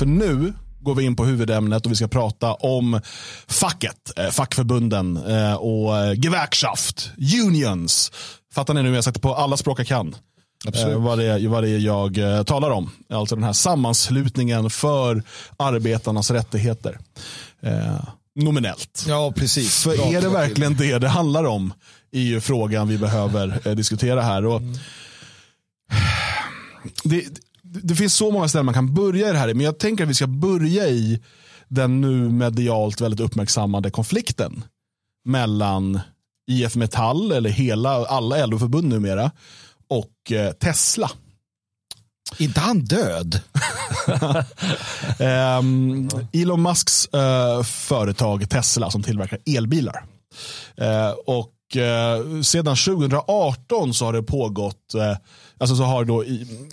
För nu går vi in på huvudämnet och vi ska prata om facket, eh, fackförbunden eh, och eh, gewerkschaft, unions. Fattar ni nu? Jag det på alla språk jag kan. Absolut. Vad, det, är- vad det är jag talar om. Alltså den här sammanslutningen för arbetarnas rättigheter. Eh, nominellt. Ja, precis. För Bra är det verkligen det det handlar om? är ju frågan vi behöver eh, diskutera här. Och det, det finns så många ställen man kan börja i det här, men jag tänker att vi ska börja i den nu medialt väldigt uppmärksammade konflikten mellan IF Metall, eller hela, alla LO-förbund numera, och eh, Tesla. Inte han död? Ehm, Elon Musks eh, företag Tesla som tillverkar elbilar. Eh, och eh, sedan 2018 så har det pågått, alltså så har då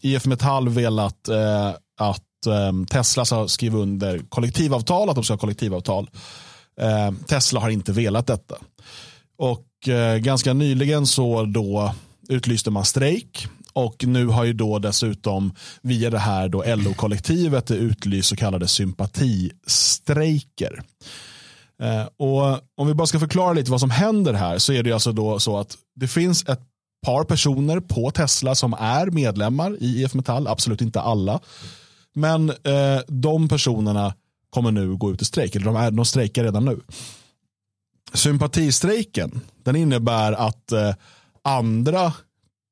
IF Metall velat eh, att eh, Tesla ska skriva under kollektivavtal, att de ska ha kollektivavtal. Eh, Tesla har inte velat detta. Och eh, ganska nyligen så då utlyste man strejk och nu har ju då dessutom via det här då LO-kollektivet utlyst så kallade sympatistrejker. Eh, och om vi bara ska förklara lite vad som händer här så är det alltså då så att det finns ett par personer på Tesla som är medlemmar i IF Metall, absolut inte alla. Men eh, de personerna kommer nu gå ut i strejk, eller de, är, de strejkar redan nu. Sympatistrejken, den innebär att eh, andra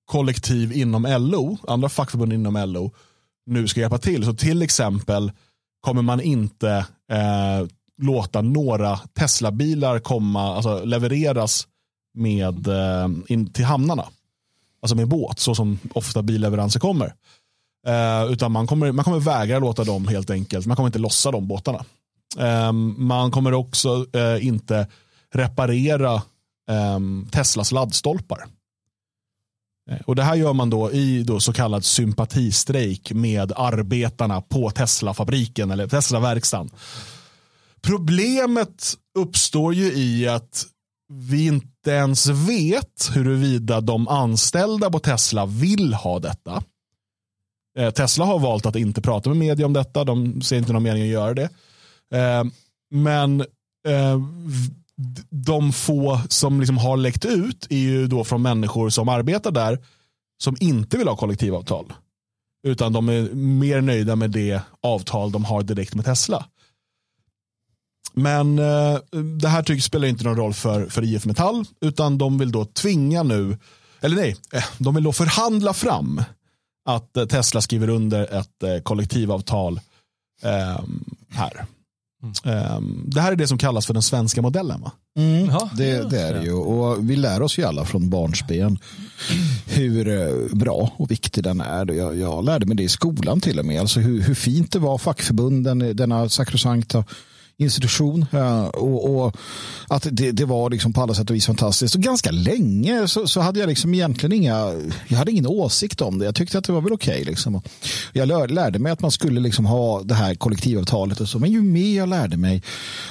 kollektiv inom LO, andra fackförbund inom LO, nu ska hjälpa till. Så till exempel kommer man inte eh, låta några Tesla-bilar komma, alltså levereras med, eh, in till hamnarna. Alltså med båt, så som ofta billeveranser kommer. Eh, utan man kommer, man kommer vägra låta dem helt enkelt, man kommer inte lossa de båtarna. Eh, man kommer också eh, inte reparera eh, Teslas laddstolpar. Eh, och Det här gör man då i då så kallad sympatistrejk med arbetarna på Tesla-fabriken eller Tesla-verkstan. Problemet uppstår ju i att vi inte ens vet huruvida de anställda på Tesla vill ha detta. Eh, Tesla har valt att inte prata med media om detta. De ser inte någon mening att göra det. Eh, men eh, de få som liksom har läckt ut är ju då från människor som arbetar där som inte vill ha kollektivavtal. Utan de är mer nöjda med det avtal de har direkt med Tesla. Men eh, det här tycks spelar inte någon roll för, för IF Metall utan de vill då tvinga nu, eller nej, eh, de vill då förhandla fram att eh, Tesla skriver under ett eh, kollektivavtal eh, här. Eh, det här är det som kallas för den svenska modellen va? Mm, det, det är det ju. Och vi lär oss ju alla från barnsben hur eh, bra och viktig den är. Jag, jag lärde mig det i skolan till och med. Alltså hur, hur fint det var fackförbunden, denna sakrosankta institution eh, och, och att det, det var liksom på alla sätt och vis fantastiskt. Och ganska länge så, så hade jag liksom egentligen inga, jag hade ingen åsikt om det. Jag tyckte att det var väl okej. liksom. Jag lär, lärde mig att man skulle liksom ha det här kollektivavtalet och så. Men ju mer jag lärde mig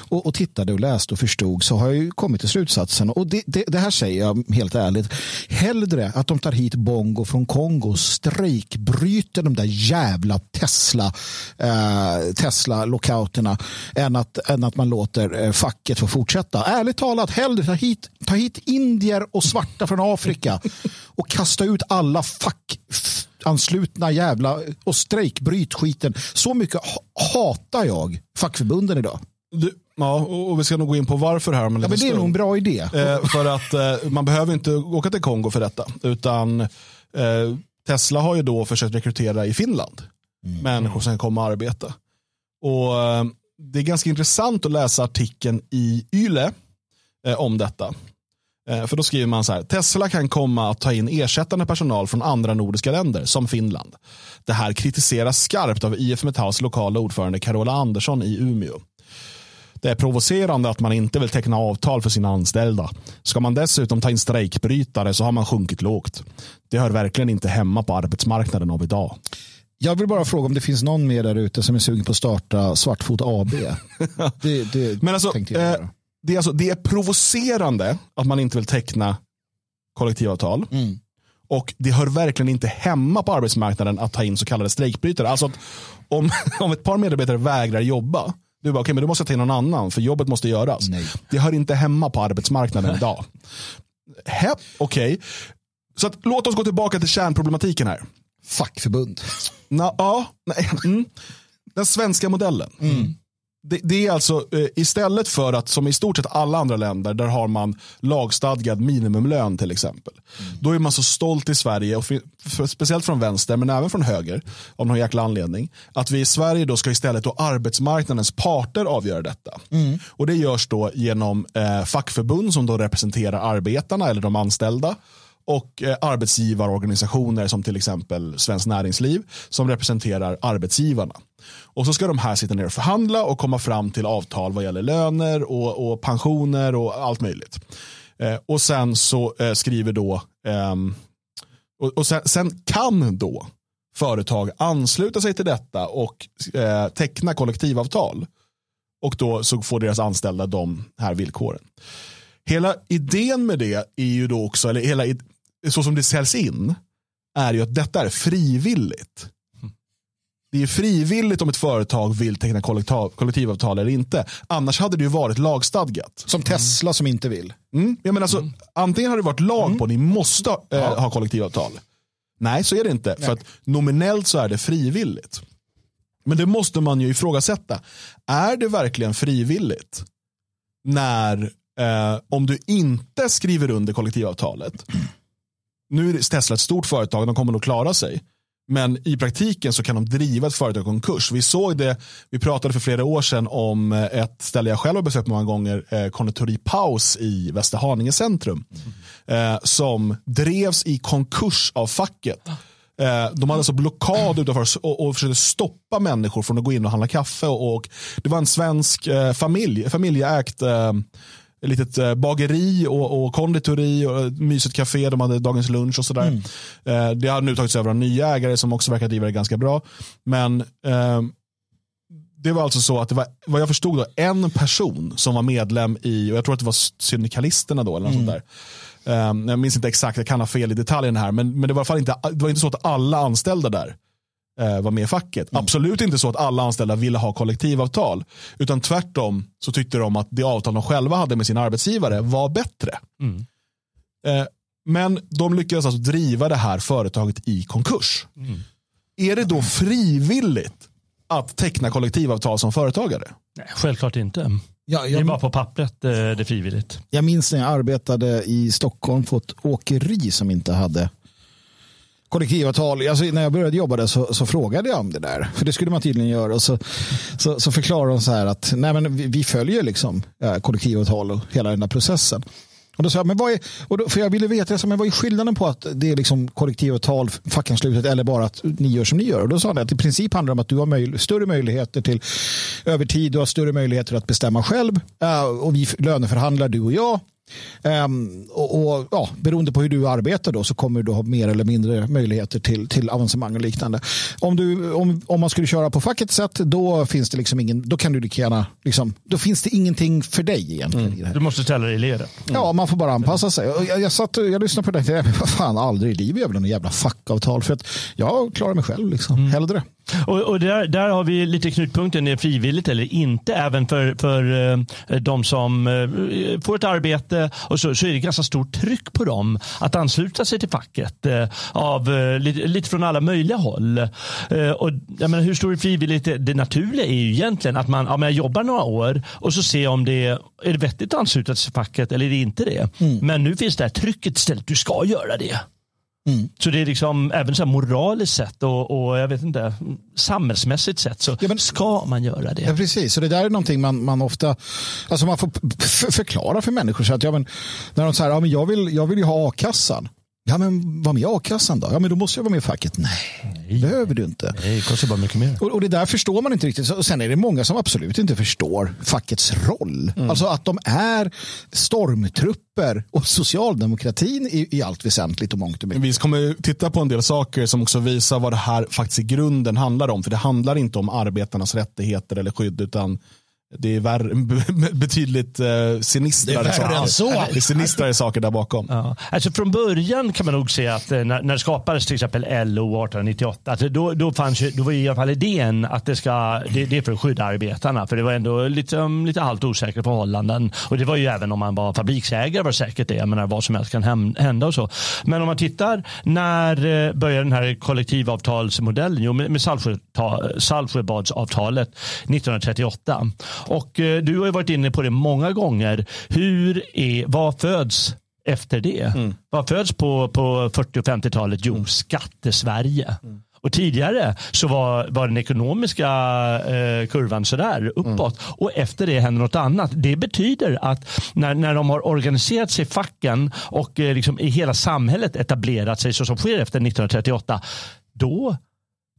och, och tittade och läste och förstod så har jag ju kommit till slutsatsen. Och det, det, det här säger jag helt ärligt. Hellre att de tar hit Bongo från Kongo och strejkbryter de där jävla Tesla eh, Tesla-lockouterna än att, än att man låter eh, facket få fortsätta. Ärligt talat, hellre ta hit, ta hit indier och svarta från Afrika och kasta ut alla fack f- anslutna jävla och strejkbryt skiten. Så mycket ha- hatar jag fackförbunden idag. Du, ja, och, vi ska nog gå in på varför här om en Ja, men det är nog en bra idé. Eh, för att eh, man behöver inte åka till Kongo för detta. Utan eh, Tesla har ju då försökt rekrytera i Finland. Människor som kan komma och arbeta. Och eh, det är ganska intressant att läsa artikeln i Yle eh, om detta. Eh, för då skriver man så här, Tesla kan komma att ta in ersättande personal från andra nordiska länder, som Finland. Det här kritiseras skarpt av IF Metalls lokala ordförande Carola Andersson i Umeå. Det är provocerande att man inte vill teckna avtal för sina anställda. Ska man dessutom ta in strejkbrytare så har man sjunkit lågt. Det hör verkligen inte hemma på arbetsmarknaden av idag. Jag vill bara fråga om det finns någon mer där ute som är sugen på att starta Svartfot AB. Det, det Men alltså, eh, det, är alltså, det är provocerande att man inte vill teckna kollektivavtal. Mm. Och det hör verkligen inte hemma på arbetsmarknaden att ta in så kallade strejkbrytare. Alltså om, om ett par medarbetare vägrar jobba, du bara, okay, men då måste jag ta in någon annan för jobbet måste göras. Nej. Det hör inte hemma på arbetsmarknaden idag. Okej, okay. så att, låt oss gå tillbaka till kärnproblematiken här. Fackförbund. Na, ja, nej, mm. Den svenska modellen. Mm. Det, det, är alltså eh, istället för att som i stort sett alla andra länder där har man lagstadgad minimumlön till exempel. Mm. Då är man så stolt i Sverige, och för, för, speciellt från vänster men även från höger av någon jäkla anledning. Att vi i Sverige då ska istället då arbetsmarknadens parter avgöra detta. Mm. Och det görs då genom eh, fackförbund som då representerar arbetarna eller de anställda och eh, arbetsgivarorganisationer som till exempel Svenskt Näringsliv som representerar arbetsgivarna. Och så ska de här sitta ner och förhandla och komma fram till avtal vad gäller löner och, och pensioner och allt möjligt. Eh, och sen så eh, skriver då, eh, och, och sen, sen, kan då företag ansluta sig till detta och eh, teckna kollektivavtal. Och då så får deras anställda de här villkoren. Hela idén med det är ju då också, eller hela, så som det säljs in, är ju att detta är frivilligt. Det är frivilligt om ett företag vill teckna kollektivavtal eller inte. Annars hade det ju varit lagstadgat. Som Tesla som inte vill. Mm. Ja, men alltså, mm. Antingen har det varit lag mm. på att ni måste eh, ja. ha kollektivavtal. Nej, så är det inte. Nej. För att nominellt så är det frivilligt. Men det måste man ju ifrågasätta. Är det verkligen frivilligt när eh, om du inte skriver under kollektivavtalet nu är Tesla ett stort företag, de kommer nog klara sig. Men i praktiken så kan de driva ett företag i konkurs. Vi såg det, vi pratade för flera år sedan om eh, ett ställe jag själv har besökt många gånger, eh, konditori Paus i Västerhaninge centrum. Mm. Eh, som drevs i konkurs av facket. Eh, de hade alltså blockad utanför och, och försökte stoppa människor från att gå in och handla kaffe. Och, och det var en svensk eh, familj, familjeägt eh, litet eh, bageri och, och konditori och ett mysigt café. De hade dagens lunch och sådär. Mm. Eh, det har nu tagits över av nya ägare som också verkar driva det ganska bra. Men eh, det var alltså så att det var, vad jag förstod, då, en person som var medlem i, och jag tror att det var syndikalisterna då, eller något mm. sånt där. Um, jag minns inte exakt, jag kan ha fel i detaljen här, men, men det var i alla fall inte, det var inte så att alla anställda där eh, var med i facket. Mm. Absolut inte så att alla anställda ville ha kollektivavtal. Utan tvärtom så tyckte de att det avtal de själva hade med sin arbetsgivare var bättre. Mm. Eh, men de lyckades alltså driva det här företaget i konkurs. Mm. Är det då frivilligt att teckna kollektivavtal som företagare? Nej, självklart inte. Ja, jag, det är bara på pappret eh, det är frivilligt. Jag minns när jag arbetade i Stockholm på ett åkeri som inte hade kollektivavtal. Alltså, när jag började jobba där så, så, frågade jag om det där. För det skulle man tydligen göra. Och så, så, så förklarade de så här att nej, men vi, vi följer liksom, eh, kollektivavtal och hela den där processen. Och då sa jag, men vad är, och då, för jag ville veta, men vad är skillnaden på att det är liksom kollektivavtal, fackanslutet eller bara att ni gör som ni gör? Och då sa han att i princip handlar det om att du har möj, större möjligheter till övertid, du har större möjligheter att bestämma själv eh, och vi löneförhandlar du och jag Um, och, och, ja, beroende på hur du arbetar då så kommer du ha mer eller mindre möjligheter till, till avancemang och liknande. Om, du, om, om man skulle köra på fackets sätt då finns det liksom ingen, då kan du lika gärna, liksom, då finns det ingenting för dig egentligen. Mm. Du måste ställa dig i ledet. Mm. Ja, man får bara anpassa sig. Jag, jag, satt, jag lyssnade på det tänkte, vad fan, aldrig i livet jag vill ha jävla fackavtal för att jag klarar mig själv liksom, mm. hellre. Och, och där, där, har vi lite knutpunkten, är frivilligt eller inte, även för, för eh, de som eh, får ett arbete och så, så är det ganska stort tryck på dem att ansluta sig till facket eh, av lite, lite, från alla möjliga håll. Och, jag menar, hur stor är frivilligt? Det, det naturliga är ju egentligen att man, ja, man jobbar några år och så ser om det är, är det vettigt att ansluta sig till facket eller är det inte det. Mm. Men nu finns det här trycket istället, du ska göra det. Mm. Så det är liksom även så moraliskt sett och, och, jag vet inte, samhällsmässigt sett så ja, men, ska man göra det. Ja, precis, så det där är någonting man, man ofta, alltså man får förklara för människor. Så att, ja, men, när de säger, ja, men jag, vill, jag vill ju ha a-kassan. Ja, men var med i a-kassan då? Ja, men då måste jag vara med i facket. Nej, Nej. behöver du inte. Nej, det kostar bara mycket mer. Och, och det där förstår man inte riktigt. Och sen är det många som absolut inte förstår fackets roll. Mm. Alltså att de är stormtrupper och socialdemokratin i, i allt väsentligt och mångt och mycket. Vi kommer titta på en del saker som också visar vad det här faktiskt i grunden handlar om. För det handlar inte om arbetarnas rättigheter eller skydd utan det är värre, betydligt uh, sinistrare, saker. Så. Det är sinistrare saker där bakom. Ja. Alltså från början kan man nog säga att när, när det skapades till exempel LO 1898, att då, då, fanns ju, då var i alla fall idén att det, ska, det, det är för att skydda arbetarna. För det var ändå lite, um, lite halvt osäkra förhållanden. Och det var ju även om man var fabriksägare var säkert det. Jag menar vad som helst kan hända och så. Men om man tittar när började den här kollektivavtalsmodellen? Jo, med, med Saltsjöbadsavtalet 1938. Och eh, du har ju varit inne på det många gånger. Hur är, vad föds efter det? Mm. Vad föds på, på 40 och 50-talet? Jo, mm. skattesverige. Mm. Och tidigare så var, var den ekonomiska eh, kurvan sådär uppåt. Mm. Och efter det händer något annat. Det betyder att när, när de har organiserat sig facken och eh, liksom i hela samhället etablerat sig så som sker efter 1938. Då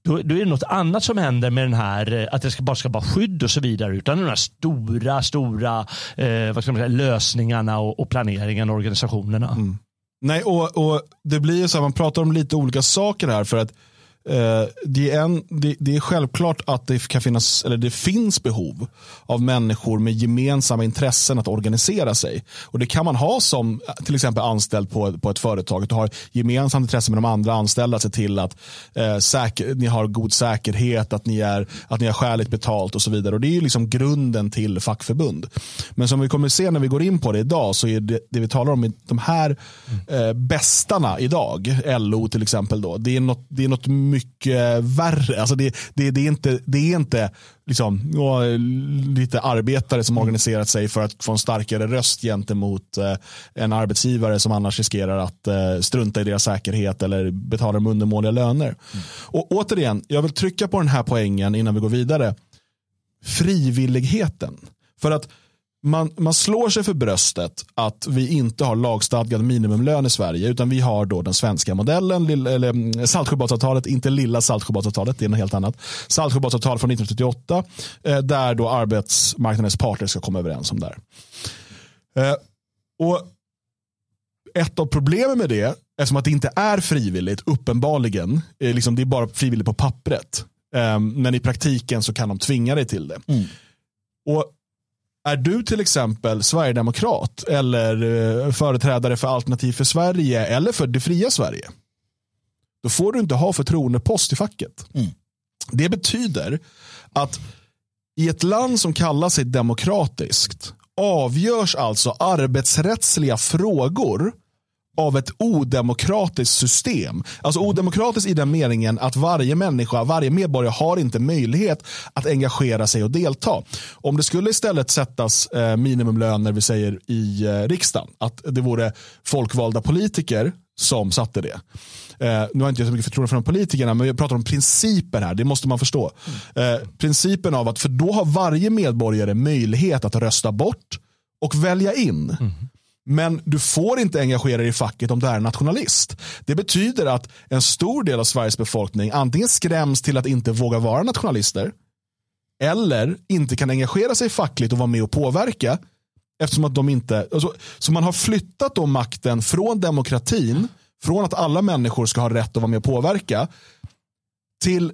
då, då, är det något annat som händer med den här, eh, att det ska, bara ska vara skydd och så vidare. Utan de här stora, stora eh, vad ska man säga, lösningarna och, och planeringen och organisationerna. Mm. Nej, och, och det blir ju så här, man pratar om lite olika saker här. för att Eh, Eh, det, är en, det, det, är självklart att det kan finnas, eller det finns behov av människor med gemensamma intressen att organisera sig. Och Det kan man ha som till exempel anställd på, på ett företag. Du har gemensamt intresse med de andra anställda, att se till att eh, säker, ni har god säkerhet, att ni, är, att ni har skäligt betalt och så vidare. Och Det är ju liksom grunden till fackförbund. Men som vi kommer att se när vi går in på det idag så är det, det vi talar om de här eh, bästarna idag, LO till exempel, då, det är något, det är något mycket värre. Alltså det, det, det är inte, det är inte liksom, lite arbetare som organiserat sig för att få en starkare röst gentemot eh, en arbetsgivare som annars riskerar att eh, strunta i deras säkerhet eller betala dem undermåliga löner. Mm. Och återigen, jag vill trycka på den här poängen innan vi går vidare. Frivilligheten. För att man, man slår sig för bröstet att vi inte har lagstadgad minimumlön i Sverige utan vi har då den svenska modellen, eller mm, Saltsjöbadsavtalet, inte lilla Saltsjöbadsavtalet, det är något helt annat. Saltsjöbadsavtal från 1938 eh, där då arbetsmarknadens parter ska komma överens om det här. Eh, och ett av problemen med det, eftersom att det inte är frivilligt, uppenbarligen, liksom det är bara frivilligt på pappret. Eh, men i praktiken så kan de tvinga dig till det. Mm. Och är du till exempel sverigedemokrat eller eh, företrädare för Alternativ för Sverige eller för det fria Sverige, då får du inte ha förtroendepost i facket. Mm. Det betyder att i ett land som kallar sig demokratiskt avgörs alltså arbetsrättsliga frågor av ett odemokratiskt system. Alltså odemokratiskt i den meningen att varje människa, varje medborgare har inte möjlighet att engagera sig och delta. Om det skulle istället sättas eh, minimumlöner, vi säger i eh, riksdagen, att det vore folkvalda politiker som satte det. Eh, nu har inte jag så mycket förtroende för de politikerna, men vi pratar om principer här. Det måste man förstå. Eh, principen av att, för då har varje medborgare möjlighet att rösta bort och välja in. Mm. Men du får inte engagera dig i facket om du är nationalist. Det betyder att en stor del av Sveriges befolkning antingen skräms till att inte våga vara nationalister eller inte kan engagera sig fackligt och vara med och påverka eftersom att de inte, alltså, så man har flyttat då makten från demokratin, från att alla människor ska ha rätt att vara med och påverka till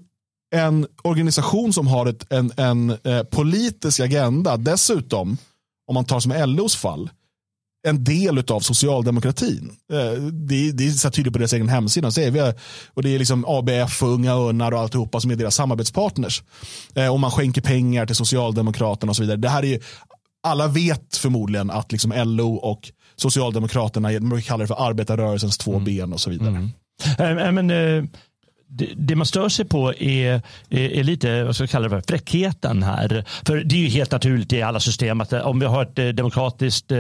en organisation som har ett, en, en eh, politisk agenda. Dessutom, om man tar som LOs fall, en del av socialdemokratin. Eh, det, det är så tydligt på deras egen hemsida. Säger vi, och det är liksom ABF Unga Örnar och alltihopa som är deras samarbetspartners. Eh, och man skänker pengar till Socialdemokraterna och så vidare. Det här är alla vet förmodligen att liksom LO och Socialdemokraterna, man kallar det för arbetarrörelsens två mm. ben och så vidare. Mm. Äh, men, äh, det, man stör sig på är, är, är, lite, vad ska jag kalla det för, fräckheten här. För det är ju helt naturligt i alla system att eh, om vi har ett eh, demokratiskt eh,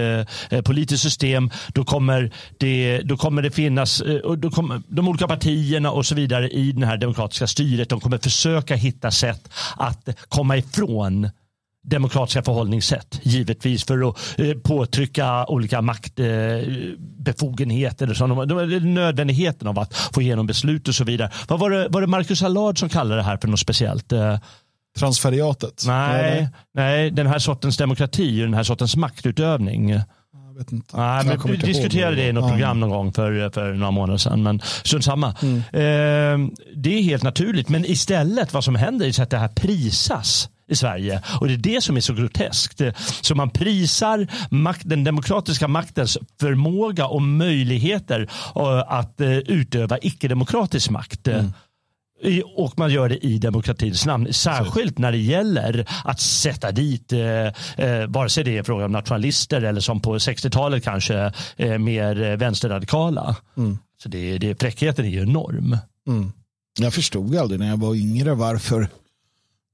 eh, politiskt system då kommer det, då kommer det finnas, eh, då kommer de olika partierna och så vidare i det här demokratiska styret, de kommer försöka hitta sätt att komma ifrån demokratiska förhållningssätt. Givetvis för att eh, påtrycka olika maktbefogenheter. Eh, nödvändigheten av att få igenom beslut och så vidare. Vad var det, var det Marcus Allard som kallade det här för något speciellt? Eh, Transferiatet? Nej, nej, den här sortens demokrati och den här sortens maktutövning. Jag vet inte. Nej, men vi diskuterade det i något program någon gång för, för några månader sedan. Men strunt samma. Mm. Eh, det är helt naturligt. Men istället vad som händer är att det här prisas i Sverige. Och det är det som är så groteskt. Så man prisar makt, den demokratiska maktens förmåga och möjligheter eh, att eh, utöva icke-demokratisk makt. Mm. Och man gör det i demokratins namn. Särskilt när det gäller att sätta dit, eh, eh, vare sig det är fråga om nationalister eller som på 60-talet kanske eh, mer vänsterradikala. Mm. Så det, det, fräckheten är ju enorm. Mm. Jag förstod aldrig när jag var yngre varför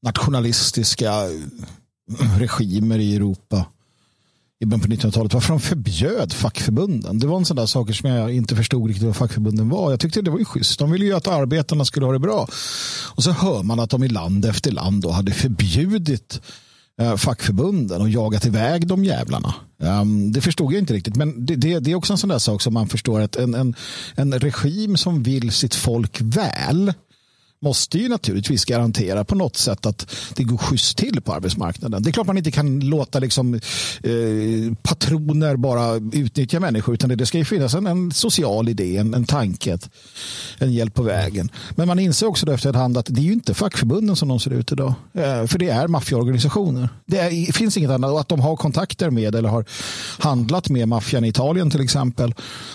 nationalistiska eh, regimer i Europa i början på 1900-talet varför de förbjöd fackförbunden. Det var en sån där saker som jag inte förstod riktigt vad fackförbunden var. Jag tyckte det var ju schysst. De ville ju att arbetarna skulle ha det bra. Och så hör man att de i land efter land då hade förbjudit eh, fackförbunden och jagat iväg de jävlarna. Um, det förstod jag inte riktigt. Men det, det, det, är också en sån där sak som man förstår att en, en, en regim som vill sitt folk väl måste ju naturligtvis garantera på något sätt att det går schysst till på arbetsmarknaden. Det är klart man inte kan låta liksom, eh, patroner bara utnyttja människor utan det, det ska ju finnas en, en social idé, en, en tanke, en hjälp på vägen. Men man inser också då efterhand att det är ju inte fackförbunden som de ser ut idag. Eh, för det är maffiaorganisationer. Det är, finns inget annat. Och att de har kontakter med eller har handlat med maffian i Italien till exempel.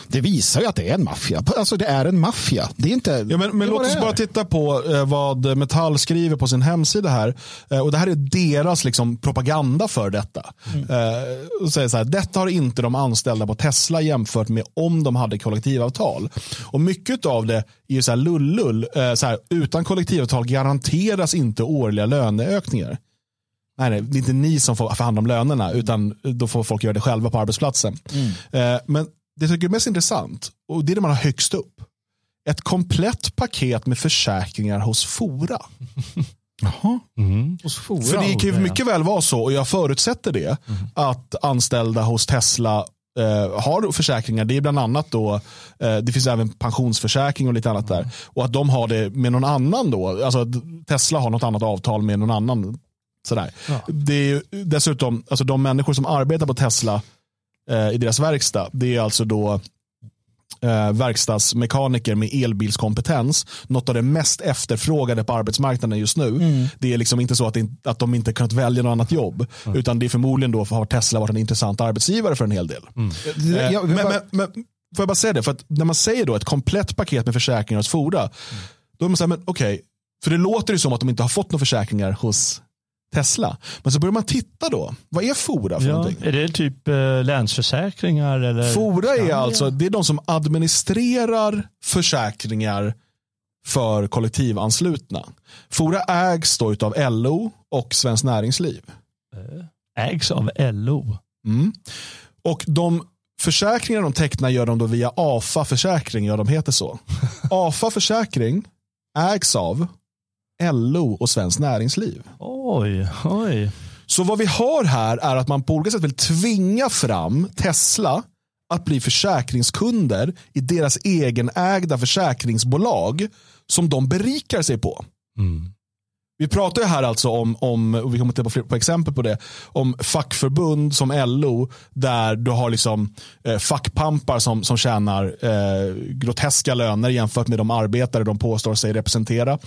Det visar ju att det är en maffia. Alltså det är en maffia. Det är inte... Ja, men men låt oss bara titta på Eh, vad Metall skriver på sin hemsida här. Eh, och Det här är deras liksom, propaganda för detta. Mm. Och säger så här, detta har inte de anställda på Tesla jämfört med om de hade kollektivavtal. Och Mycket av det är ju så här lullull. Så här, utan kollektivavtal garanteras inte årliga löneökningar. Nej, nej, det är inte ni som får förhandla om lönerna utan då får folk göra det själva på arbetsplatsen. Mm. Men det jag tycker är mest intressant och det är det man har högst upp ett komplett paket med försäkringar hos Fora. Jaha. Mm. Hos Fora. För det kan ju mycket väl vara så, och jag förutsätter det, mm. att anställda hos Tesla eh, har försäkringar. Det är bland annat då, eh, det finns även pensionsförsäkring och lite annat mm. där. Och att de har det med någon annan då. Alltså Tesla har något annat avtal med någon annan. Sådär. Ja. Det är dessutom, alltså de människor som arbetar på Tesla eh, i deras verkstad, det är alltså då eh, verkstadsmekaniker med elbilskompetens. Något av det mest efterfrågade på arbetsmarknaden just nu. Mm. Det är liksom inte så att, det, att de inte kunnat välja något annat jobb. Mm. Utan det är förmodligen då för har Tesla varit en intressant arbetsgivare för en hel del. Mm. Eh, men, men, men, får jag bara säga det, för att när man säger då ett komplett paket med försäkringar hos Fora, mm. då är man så här, men okej, okay, för det låter ju som att de inte har fått några försäkringar hos Tesla. Men så börjar man titta då. Vad är Fora för ja, någonting? Är det typ eh, länsförsäkringar? Eller? Fora är alltså det är de som administrerar försäkringar för kollektivanslutna. Fora ägs då av LO och Svenskt Näringsliv. Eh, ägs av LO? Mm. Och de försäkringar de tecknar gör de då via AFA Försäkring, ja de heter så. AFA Försäkring ägs av LO och Svenskt Näringsliv. Oj, oj. Så vad vi har här är att man på olika sätt vill tvinga fram Tesla att bli försäkringskunder i deras egenägda försäkringsbolag som de berikar sig på. Mm. Vi pratar ju här alltså om, om och vi kommer titta på, på exempel på det, om fackförbund som LO där du har liksom eh, fackpampar som, som tjänar eh, groteska löner jämfört med de arbetare de påstår sig representera.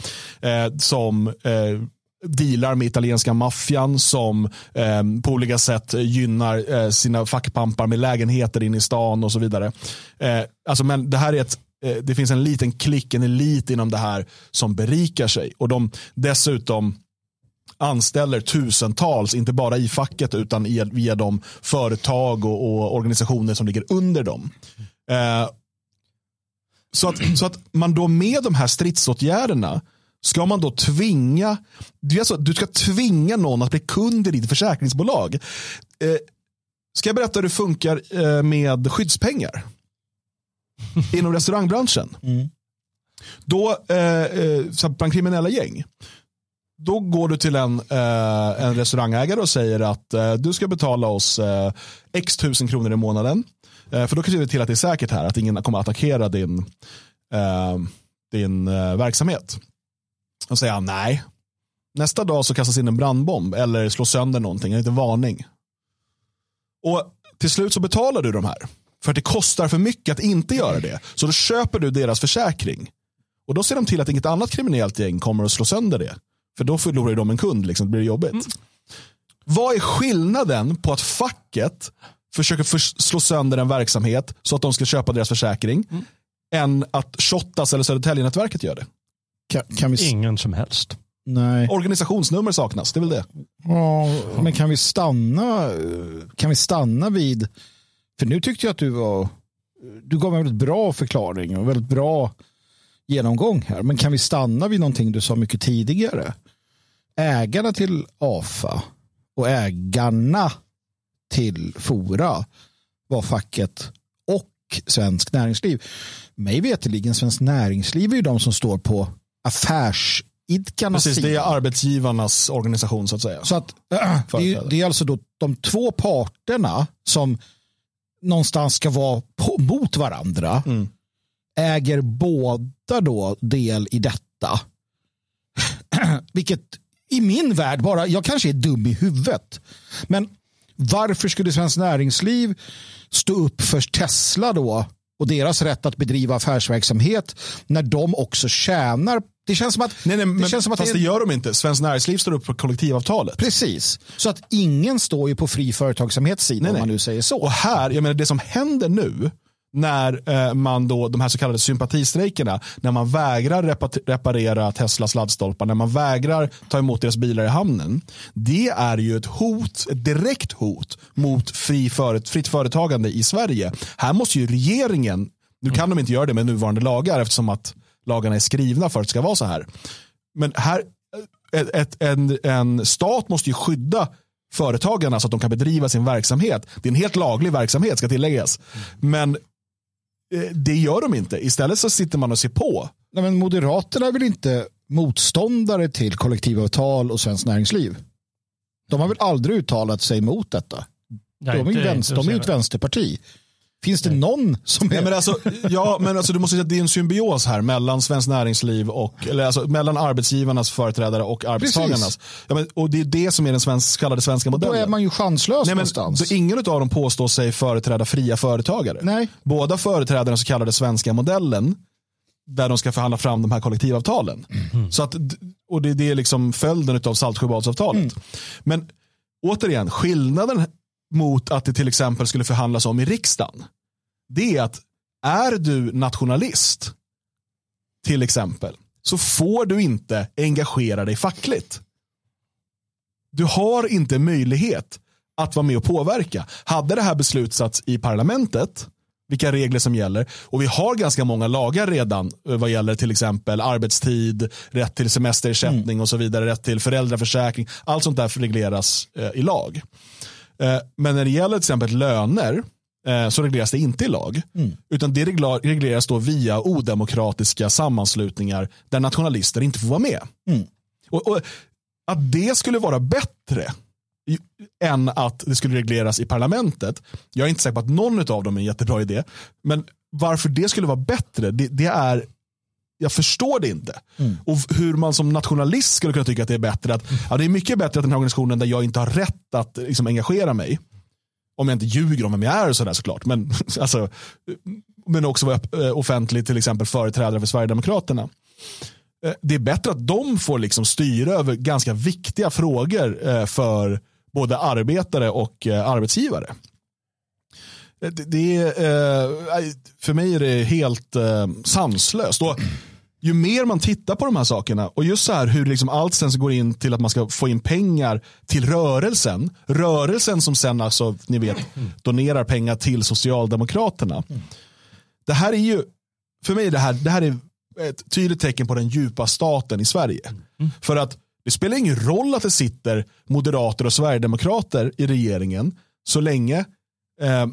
Eh, som eh, dealar med italienska maffian som eh, på olika sätt gynnar eh, sina fackpampar med lägenheter in i stan och så vidare. Eh, alltså, men det här är ett Eh, det finns en liten klick, en elit inom det här som berikar sig. Och de dessutom anställer tusentals, inte bara i facket utan via de företag och, och organisationer som ligger under dem. Eh, så, att, så att man då med de här stridsåtgärderna ska man då tvinga, alltså, du ska tvinga någon att bli kund i ditt försäkringsbolag. Eh, ska jag berätta hur det funkar eh, med skyddspengar? Inom restaurangbranschen. Mm. Då, eh, eh bland kriminella gäng, då går du till en, eh, en restaurangägare och säger att eh, du ska betala oss eh, x tusen kronor i månaden. Eh, för då kan vi till att det är säkert här, att ingen kommer att attackera din, din verksamhet. Och säger han nej. Nästa dag så kastas in en brandbomb eller slår sönder någonting, en liten varning. Och till slut så betalar du de här. För att det kostar för mycket att inte göra det. Så då köper du deras försäkring. Och då ser de till att inget annat kriminellt gäng kommer att slå sönder det. För då förlorar ju de en kund, liksom, det blir jobbigt. Mm. Vad är skillnaden på att facket försöker för- slå sönder en verksamhet så att de ska köpa deras försäkring, Mm. än att Shottaz eller Södertäljenätverket gör det? Kan, kan vi, Ingen som helst. nej. Organisationsnummer saknas, det är väl det. Ja, men kan vi stanna kan vi stanna vid för nu tyckte jag att du var du gav en väldigt bra förklaring och väldigt bra genomgång här. Men kan vi stanna vid någonting du sa mycket tidigare? Ägarna till AFA och ägarna till Fora var facket och Svensk Näringsliv. Mig veterligen Svensk Näringsliv är ju de som står på affärsidkarnas Precis, sida. det är arbetsgivarnas organisation så att säga. Så att, det, är, det är alltså då de två parterna som någonstans ska vara på, mot varandra Mm. äger båda då del i detta. Vilket i min värld bara, jag kanske är dum i huvudet. Men varför skulle Svenskt Näringsliv stå upp för Tesla då och deras rätt att bedriva affärsverksamhet när de också tjänar? Det känns som att Nej, nej, men, det känns som att fast det det är- gör de inte. Svenskt Näringsliv står upp för kollektivavtalet. Precis, så att ingen står ju på fri företagsamhets sida Nej, om man nu säger så. Och här, jag menar det som händer nu, när eh, man då, de här så kallade sympatistrejkerna, när man vägrar reparera Teslas laddstolpar, när man vägrar ta emot deras bilar i hamnen, det är ju ett hot, ett direkt hot mot fri föret, fritt företagande i Sverige. Här måste ju regeringen, nu kan de inte göra det med nuvarande lagar eftersom att lagarna är skrivna för att det ska vara så här. Men här, eh, ett, ett, en, en stat måste ju skydda företagarna så att de kan bedriva sin verksamhet. Det är en helt laglig verksamhet ska tilläggas. Men det gör de inte. Istället så sitter man och ser på. Nej, men Moderaterna är väl inte motståndare till kollektivavtal och svenskt näringsliv? De har väl aldrig uttalat sig mot detta? Nej, de är ju, ett vänsterparti. Finns det någon som är... Ja, men alltså, ja, men alltså, du måste säga att det är en symbios här mellan Svenskt Näringsliv och eller alltså, mellan arbetsgivarnas företrädare och arbetstagarnas. Ja, men, och det är det som är den svensk, så kallade svenska då modellen. är man ju chanslös Nej, men, någonstans. så ingen av dem påstår sig företräda fria företagare. Nej. Båda företräder den så kallade svenska modellen där de ska förhandla fram de här kollektivavtalen. Så att, och det, det är liksom följden av Saltsjöbadsavtalet. Men återigen, skillnaden mot att det till exempel skulle förhandlas om i riksdagen, det är att är du nationalist, till exempel, så får du inte engagera dig fackligt. Du har inte möjlighet att vara med och påverka. Hade det här beslutats i parlamentet, vilka regler som gäller, och vi har ganska många lagar redan eh, vad gäller till exempel arbetstid, rätt till semesterersättning och så vidare, rätt till föräldraförsäkring. Allt sånt där regleras eh, i lag. Eh, men när det gäller till exempel löner så regleras det inte i lag. Utan det regleras då via odemokratiska sammanslutningar där nationalister inte får vara med. Och, och att det skulle vara bättre än att det skulle regleras i parlamentet. Jag är inte säker på att någon av dem är en jättebra idé. Men varför det skulle vara bättre, det, det är jag förstår det inte. Och hur man som nationalist skulle kunna tycka att det är bättre. Att, ja, det är mycket bättre att den här organisationen där jag inte har rätt att liksom, engagera mig. Om jag inte ljuger om vem jag är och sådär såklart. Men, alltså, men också vara eh, offentlig till exempel företrädare för Sverigedemokraterna. Eh, det är bättre att de får liksom styra över ganska viktiga frågor eh, för både arbetare och arbetsgivare. Det, det är, för mig är det helt sanslöst. Och ju mer man tittar på de här sakerna och just så här hur liksom allt sen så går in till att man ska få in pengar till rörelsen. Rörelsen som sen alltså, ni vet, donerar pengar till Socialdemokraterna. Det här är ju, för mig är det här, det här är ett tydligt tecken på den djupa staten i Sverige. För att det spelar ingen roll att det sitter moderater och sverigedemokrater i regeringen så länge eh,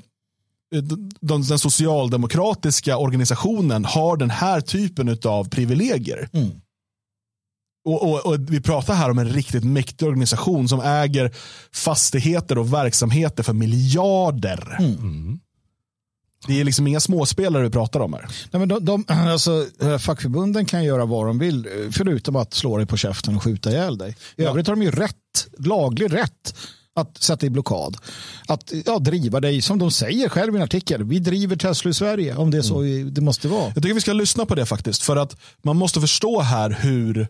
den socialdemokratiska organisationen har den här typen av privilegier. Och, och, och Vi pratar här om en riktigt mäktig organisation som äger fastigheter och verksamheter för miljarder. Det är liksom inga småspelare vi pratar om här. Nej, men de, de, alltså, eh, fackförbunden kan göra vad de vill eh, förutom att slå dig på käften och skjuta ihjäl dig. I Ja. övrigt har de ju rätt, laglig rätt att sätta i blockad. Att ja, driva dig, som de säger själv i en artikel, vi driver Tesla i Sverige om det är så det måste vara. Jag tycker vi ska lyssna på det faktiskt. För att man måste förstå här hur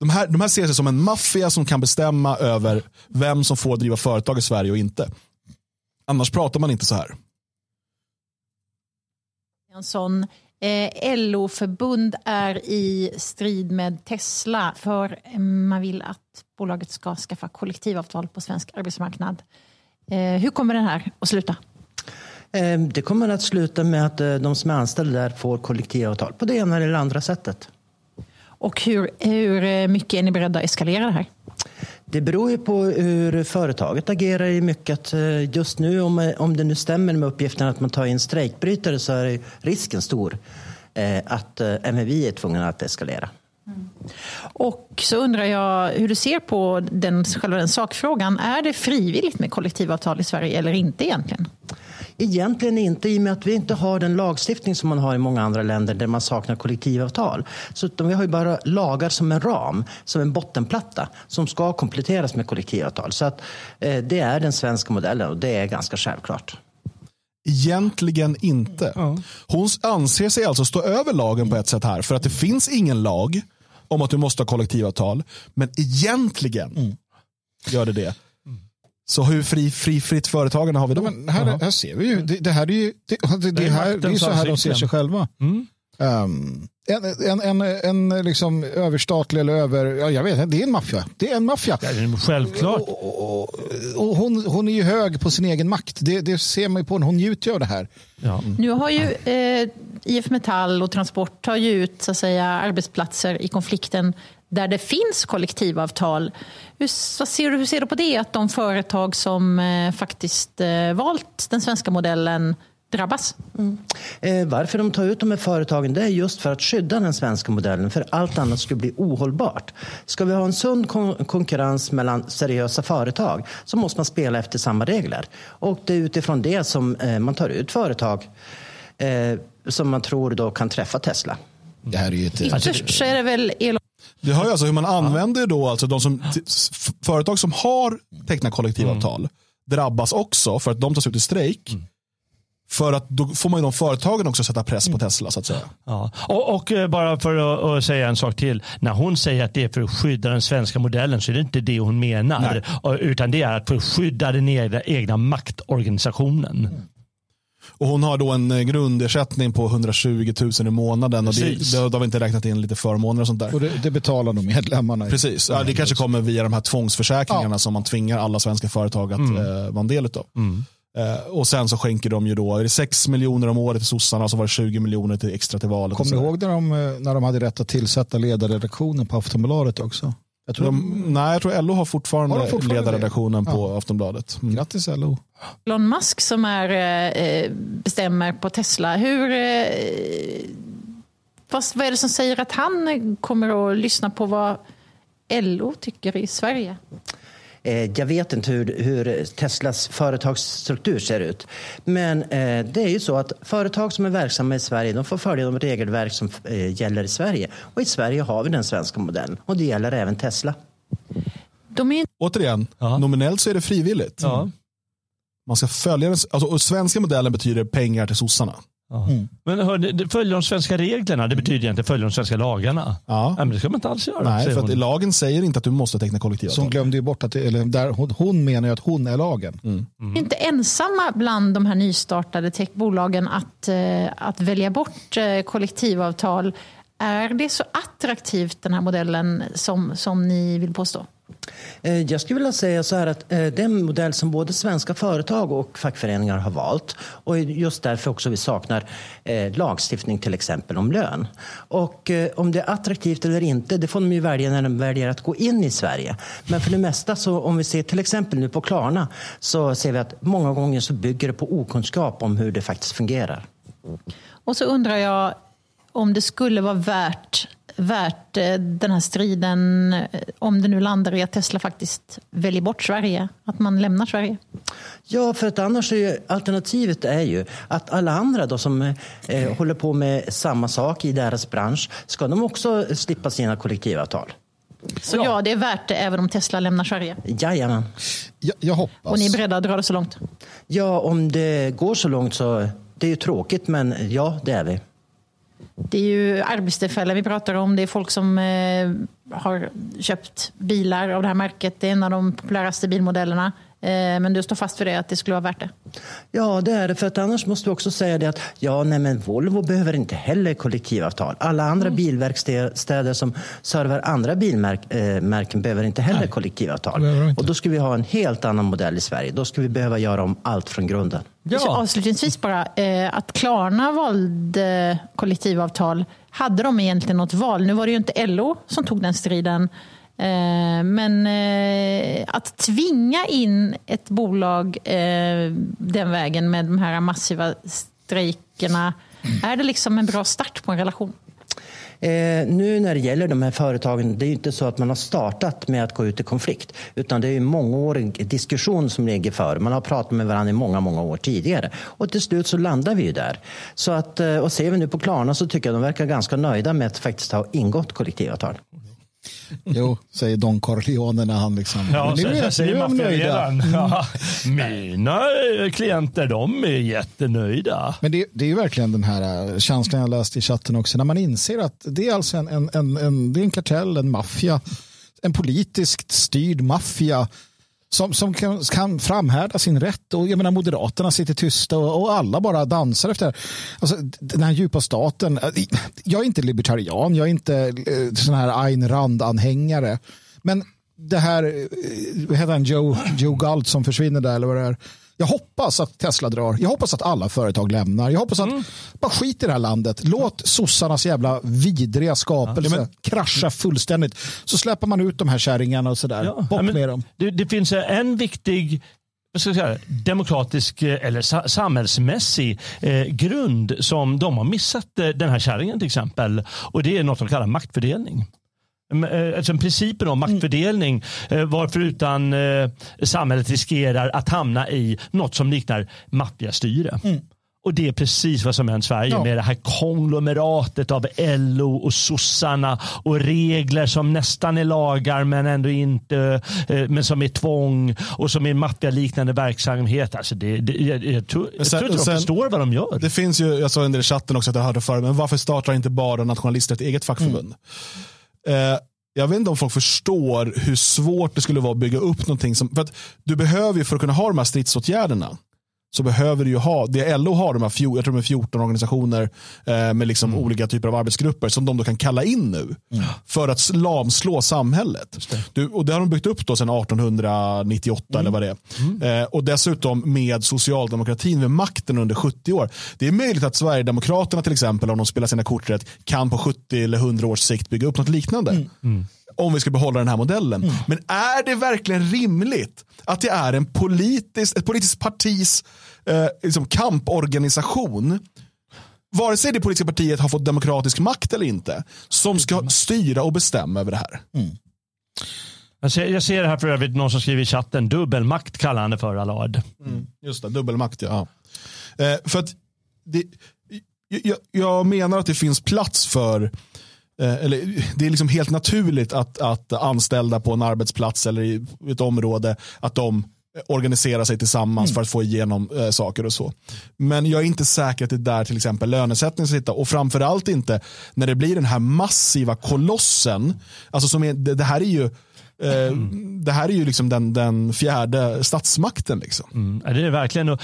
De här, de här ser sig som en maffia som kan bestämma över vem som får driva företag i Sverige och inte. Annars pratar man inte så här. Jansson, eh, LO-förbund är i strid med Tesla för eh, man vill att bolaget ska skaffa kollektivavtal på svensk arbetsmarknad. Eh, hur kommer den här att sluta? Eh, det kommer att sluta med att eh, de som är anställda där får kollektivavtal på det ena eller andra sättet. Och hur, hur eh, mycket är ni beredda att eskalera det här? Det beror ju på hur företaget agerar i mycket. Eh, just nu, om, om det nu stämmer med uppgiften att man tar in strejkbrytare så är risken stor eh, att eh, även vi är tvungna att eskalera. Mm. Och så undrar jag hur du ser på den, själva den sakfrågan. Är det frivilligt med kollektivavtal i Sverige eller inte egentligen? Egentligen inte i och med att vi inte har den lagstiftning som man har i många andra länder där man saknar kollektivavtal. Så vi har ju bara lagar som en ram, som en bottenplatta som ska kompletteras med kollektivavtal. Så att, eh, det är den svenska modellen och det är ganska självklart. Egentligen inte. Hon anser sig alltså stå över lagen på ett sätt här för att det finns ingen lag om att du måste ha kollektivavtal. Men egentligen mm. gör det det. Så hur fri, fri, fritt företagande har vi då? Men här, här ser vi ju, det, det här är ju det, det, det här, det är så här de ser sig själva. Mm. Um, en, en, en, en liksom överstatlig eller över, ja, jag vet det är en maffia. Det är en maffia. Ja, självklart. Och, och, och, hon, hon är ju hög på sin egen makt. Det, det ser man ju på henne. Hon njuter av det här. Ja. Mm. Nu har ju eh, IF Metall och Transport tar ju ut så att säga, arbetsplatser i konflikten där det finns kollektivavtal. Hur ser, du, hur ser du på det, att de företag som eh, faktiskt eh, valt den svenska modellen drabbas? Mm. Eh, varför de tar ut de här företagen det är just för att skydda den svenska modellen, för allt annat skulle bli ohållbart. Ska vi ha en sund kon konkurrens mellan seriösa företag så måste man spela efter samma regler. Och det är utifrån det som eh, man tar ut företag eh, som man tror då kan träffa Tesla. Det här är ju ett... Ytterst så är det väl el det hör ju alltså hur man använder då, alltså de som, företag som har tecknat kollektivavtal mm. drabbas också för att de tas ut i strejk. Mm. För att då får man ju de företagen också sätta press på Tesla så att säga. Ja. Och, och eh, bara för att, att, säga en sak till. När hon säger att det är för att skydda den svenska modellen så är det inte det hon menar. Nej. Utan det är att för att skydda den egna, egna maktorganisationen. Mm. Och hon har då en eh, grundersättning på 120 000 i månaden. Och det, då har vi inte räknat in lite förmåner och sånt där. Och det, det betalar nog medlemmarna. Precis, ja, det kanske kommer via de här tvångsförsäkringarna ja. som man tvingar alla svenska företag att mm. eh, vara en del av. Mm. Eh, och sen så skänker de ju då, är det 6 miljoner om året till sossarna och så var det 20 miljoner till extra till valet. Kommer du ihåg när de, eh, när de hade rätt att tillsätta ledarredaktionen på Aftonbladet också? Jag tror de, nej, jag tror LO har fortfarande, har fortfarande ledarredaktionen på ja. Aftonbladet. Mm. Grattis LO. Elon Musk som är, eh, bestämmer på Tesla. Hur, eh, vad, vad är det som säger att han kommer att lyssna på vad LO tycker i Sverige? Eh, jag vet inte hur, hur, Teslas företagsstruktur ser ut. Men eh, det är ju så att företag som är verksamma i Sverige de får följa de regelverk som eh, gäller i Sverige. Och i Sverige har vi den svenska modellen och det gäller även Tesla. De är... Återigen, ja. nominellt så är det frivilligt. Ja. Man ska följa den, alltså, och svenska modellen betyder pengar till sossarna. Mm. Men hör, följer de svenska reglerna, det betyder inte följer de svenska lagarna. Ja. men det ska man inte alls göra. Nej, för att lagen säger inte att du måste teckna kollektivavtal. Så hon glömde ju bort att, eller där, hon, hon menar ju att hon är lagen. Mm. Mm. Inte ensamma bland de här nystartade techbolagen att, eh, att välja bort eh, kollektivavtal. Är det så attraktivt den här modellen som, som ni vill påstå? Eh, jag skulle vilja säga så här att eh, den modell som både svenska företag och fackföreningar har valt. Och just därför också vi saknar eh, lagstiftning till exempel om lön. Och om det är attraktivt eller inte, det får de ju välja när de väljer att gå in i Sverige. Men för det mesta, så om vi ser till exempel nu på Klarna, så ser vi att många gånger så bygger det på okunskap om hur det faktiskt fungerar. Och så undrar jag om det skulle vara värt värt eh, den här striden eh, om det nu landar i att Tesla faktiskt väljer bort Sverige, att man lämnar Sverige? Ja, för att annars är ju, alternativet är ju att alla andra då som eh, håller på med samma sak i deras bransch, ska de också slippa sina kollektivavtal? Så ja, det är värt det även om Tesla lämnar Sverige? Jajamän. Jag, jag hoppas. Och ni är beredda att dra det så långt? Ja, om det går så långt så, det är ju tråkigt men ja, det är vi. Det är ju arbetstillfällen vi pratar om. Det är folk som eh, har köpt bilar av det här märket. Det är en av de populäraste bilmodellerna. Eh, men du står fast för det, att det skulle vara värt det? Ja, det är det. För att annars måste vi också säga det att ja, nej, men Volvo behöver inte heller kollektivavtal. Alla andra mm. bilverkstäder som servar andra bilmärken behöver inte heller nej. kollektivavtal. Inte. Och då skulle vi ha en helt annan modell i Sverige. Då skulle vi behöva göra om allt från grunden. Ja. Avslutningsvis bara, eh, att Klarna valde kollektivavtal, hade de egentligen något val? Nu var det ju inte LO som tog den striden. Eh, men eh, att tvinga in ett bolag eh, den vägen med de här massiva strejkerna, är det liksom en bra start på en relation? Eh, nu när det gäller de här företagen, det är ju inte så att man har startat med att gå ut i konflikt. Utan det är en mångårig diskussion som ligger för. Man har pratat med varandra i många, många år tidigare. Och till slut så landar vi ju där. Så att, eh, och ser vi nu på Klarna så tycker jag de verkar ganska nöjda med att faktiskt ha ingått kollektivavtal. Jo, säger Don Corleone när han liksom... Ja, nu är, säger maffialedaren. Ja, mina klienter, de är jättenöjda. Men det, det är ju verkligen den här äh, känslan jag läst i chatten också, när man inser att det är alltså en, en, en, en, det är en kartell, en maffia, en politiskt styrd maffia som, som kan, kan framhärda sin rätt. Och jag menar, Moderaterna sitter tysta och, och alla bara dansar efter alltså, den här djupa staten. Äh, jag är inte libertarian, jag är inte eh, sån här Ayn Rand-anhängare. Men det här, eh, vad heter han, Joe, Joe Galt som försvinner där eller vad det är. Jag hoppas att Tesla drar. Jag hoppas att alla företag lämnar. Jag hoppas att mm. bara skit i det här landet. Låt sossarnas jävla vidriga skapelse ja, men, krascha fullständigt. Så släpper man ut de här kärringarna och sådär. Ja, Bort med dem. Det, det finns en viktig säga, demokratisk eh, eller samhällsmässig eh, grund som de har missat eh, den här kärringen till exempel. Och det är något de kallar maktfördelning. Eh, alltså principen om maktfördelning mm. varför utan eh, samhället riskerar att hamna i något som liknar maffiastyre. Mm. Och det är precis vad som händer i Sverige ja. med det här konglomeratet av LO och sossarna och regler som nästan är lagar men ändå inte, men som är tvång och som är maffialiknande verksamhet. Alltså det, det, jag, jag, tror, jag sen, tror inte de förstår vad de gör. Det finns ju, jag sa en del i chatten också att jag hörde förr, men varför startar inte bara nationalister ett eget fackförbund? Mm. Eh, jag vet inte om folk förstår hur svårt det skulle vara att bygga upp någonting. Som, för att du behöver ju för att kunna ha de här stridsåtgärderna så behöver du ju ha, det LO har de här, jag tror de är 14 organisationer eh, med liksom mm. olika typer av arbetsgrupper som de då kan kalla in nu mm. för att lamslå samhället. Det. Du, och det har de byggt upp då sedan 1898 mm. eller vad det är. Mm. Eh, och dessutom med socialdemokratin vid makten under 70 år. Det är möjligt att Sverigedemokraterna till exempel, om de spelar sina kort rätt, kan på 70 eller 100 års sikt bygga upp något liknande. Mm. Mm om vi ska behålla den här modellen. Mm. Men är det verkligen rimligt att det är en politisk, ett politiskt partis eh, liksom kamporganisation vare sig det politiska partiet har fått demokratisk makt eller inte, som ska styra och bestämma över det här. Mm. Jag, ser, jag ser här för övrigt någon som skriver i chatten, dubbelmakt kallar han det för Allard. Mm, just det, dubbelmakt ja. ja. Eh, för att det, jag, jag, menar att det finns plats för Eh, eller, det är liksom helt naturligt att, att anställda på en arbetsplats eller i ett område att de organiserar sig tillsammans mm. för att få igenom äh, saker och så. Men jag är inte säker att det är där till exempel lönesättningen ska sitta och framförallt inte när det blir den här massiva kolossen. Alltså som är, det, det här är ju eh, mm. det här är ju liksom den, den fjärde statsmakten. Liksom. Mm. Det är verkligen. Och,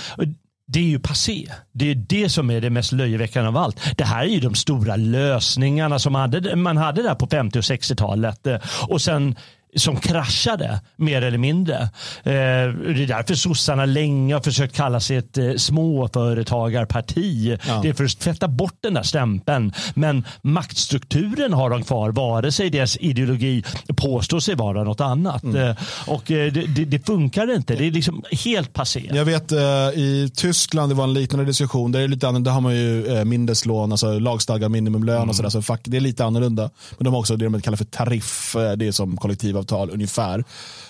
det är ju passé. Det är det som är det mest löjeväckande av allt. Det här är ju de stora lösningarna som man hade, man hade där på 50 och 60-talet. Och sen som kraschade mer eller mindre. Eh, det är därför sossarna länge har försökt kalla sig ett eh, småföretagarparti. Ja. Det är för att tvätta bort den där stämpeln. Men maktstrukturen har de kvar, vare sig deras ideologi påstår sig vara något annat. Mm. Eh, och det, det, det, funkar inte. Det är liksom helt passé. Jag vet i Tyskland, det var en liknande diskussion. Där, är lite annorlunda, där har man ju mindeslån, alltså lagstadgad minimumlön mm. och sådär. Så det är lite annorlunda. Men de har också det de kallar för tariff, det är som kollektiva kollektivavtal ungefär.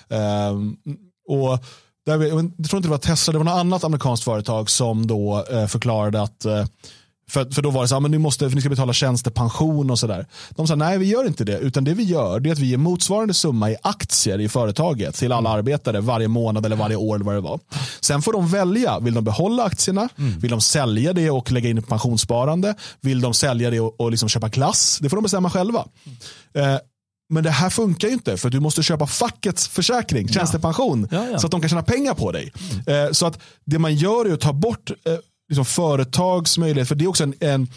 Um, och där, jag tror inte det var Tesla, det var något annat amerikanskt företag som då uh, förklarade att uh, För, för då var det så här, men ni, måste, för ni ska betala tjänstepension och sådär. De sa nej vi gör inte det, utan det vi gör det är att vi ger motsvarande summa i aktier i företaget till alla arbetare varje månad eller varje år eller vad det var. Sen får de välja, vill de behålla aktierna, vill de sälja det och lägga in i pensionssparande, vill de sälja det och, och liksom köpa glass, det får de bestämma själva. Eh, men det här funkar ju inte för du måste köpa fackets försäkring, tjänstepension, Ja, ja. så att de kan tjäna pengar på dig. Eh, så att det man gör är att ta bort eh, liksom företags möjlighet, för det är också en, en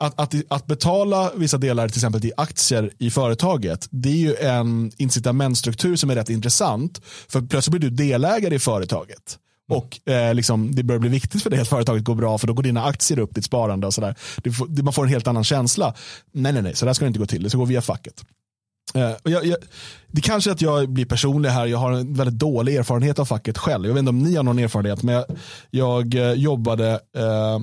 att, att, att betala vissa delar till exempel till aktier i företaget, det är ju en incitamentstruktur som är rätt intressant. För plötsligt blir du delägare i företaget. Och eh, liksom, det börjar bli viktigt för dig att företaget går bra för då går dina aktier upp, ditt sparande och sådär. Man får en helt annan känsla. Nej, nej, nej, så där ska det inte gå till. Det ska gå via facket. Eh, jag, jag, det kanske är att jag blir personlig här. Jag har en väldigt dålig erfarenhet av facket själv. Jag vet inte om ni har någon erfarenhet, men jag, jag eh, jobbade eh,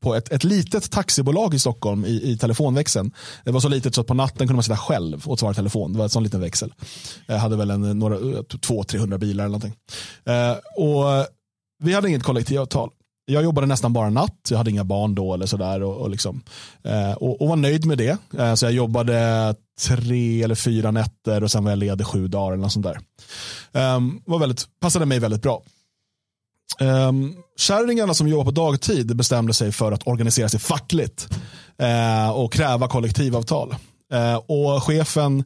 på ett, ett litet taxibolag i Stockholm i, i telefonväxeln. Det var så litet så att på natten kunde man sitta själv och svara i telefon. Det var en sån liten växel. Jag hade väl en, några, eh, typ 200-300 bilar eller någonting. Eh, och vi hade inget kollektivavtal. Jag jobbade nästan bara natt, jag hade inga barn då eller sådär. Och, och, liksom, eh, och, och var nöjd med det. Eh, så jag jobbade tre eller fyra nätter och sen var jag ledig sju dagar eller något sånt där. Um, var väldigt, passade mig väldigt bra. Um, kärringarna som jobbar på dagtid bestämde sig för att organisera sig fackligt uh, och kräva kollektivavtal. Uh, och chefen,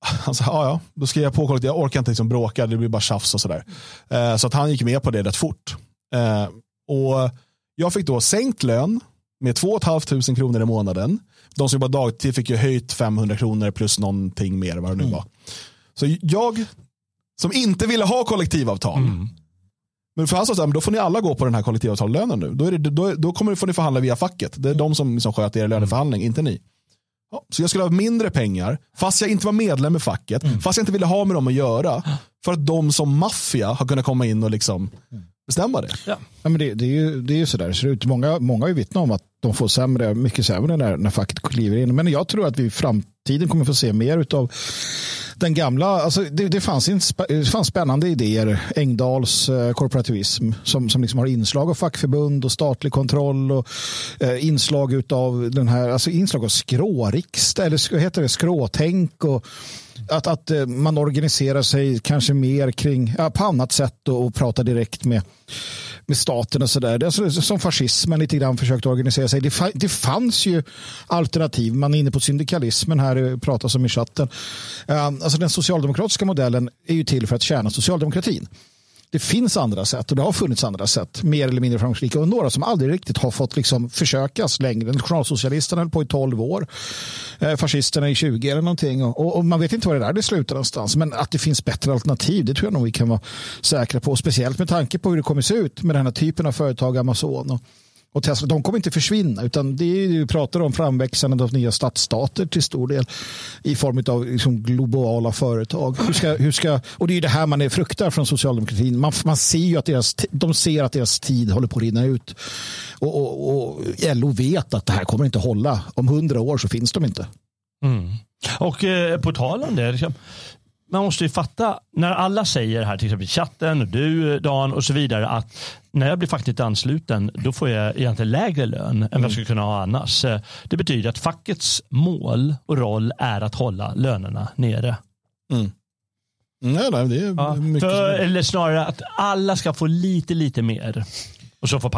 han sa, ja, ja, då skriver jag på kollektiv, jag orkar inte liksom bråka, det blir bara tjafs och sådär. Uh, så att han gick med på det rätt fort. Och jag fick då sänkt lön med 2 500 kronor i månaden. De som jobbar dagtid fick ju höjt 500 kronor plus någonting mer vad det nu var. Så jag som inte ville ha kollektivavtal. Men för han sa så här, då får ni alla gå på den här kollektivavtallönen nu. Då, är det, då, då kommer, får ni förhandla via facket. Det är de som liksom sköter er löneförhandling, inte ni. Ja, så jag skulle ha mindre pengar, fast jag inte var medlem i facket, fast jag inte ville ha med dem att göra. För att de som maffia har kunnat komma in och liksom bestämma det. Ja, men det, det, är ju, det är ju sådär det ser ut. Många, många har ju vittnat om att de får sämre, mycket sämre när, när facket kliver in. Men jag tror att vi i framtiden kommer få se mer av den gamla, alltså det, det, fanns sp- det fanns spännande idéer, Engdahls eh, korporativism som, som liksom har inslag av fackförbund och statlig kontroll och eh, inslag av den här, alltså inslag av skråriksdag eller heter det, skråtänk och att, att eh, man organiserar sig kanske mer kring, ja, på annat sätt och, och pratar direkt med, med staten och sådär. Det är alltså, som fascismen lite grann försökte organisera sig. Det, fa- det fanns ju alternativ. Man är inne på syndikalismen här, eh, pratas om i chatten. Eh, alltså den socialdemokratiska modellen är ju till för att tjäna socialdemokratin. Det finns andra sätt och det har funnits andra sätt, mer eller mindre framgångsrika och några som aldrig riktigt har fått liksom försökas längre. Nationalsocialisterna höll på i 12 år, eh, fascisterna i 20 eller någonting och, och, och man vet inte var det där det slutar någonstans. Men att det finns bättre alternativ, det tror jag nog vi kan vara säkra på. Speciellt med tanke på hur det kommer se ut med den här typen av företag, Amazon och, och Tesla. De kommer inte försvinna utan det är, vi pratar om framväxandet av nya stadsstater till stor del i form av liksom globala företag. Hur ska, hur ska, och det är det här man är fruktar från socialdemokratin. Man, man ser ju att deras, de ser att deras tid håller på att rinna ut. Och, och, och LO vet att det här kommer inte hålla. Om hundra år så finns de inte. Mm. Och eh, på tal om det, liksom, man måste ju fatta, när alla säger här, till exempel chatten, och du Dan och så vidare, att när jag blir fackligt ansluten, då får jag egentligen lägre lön än vad jag skulle kunna ha annars. Eh, Det betyder att fackets mål och roll är att hålla lönerna nere. Nej, nej, det är Ja, mycket för, eller snarare att alla ska få lite, lite mer. Och så får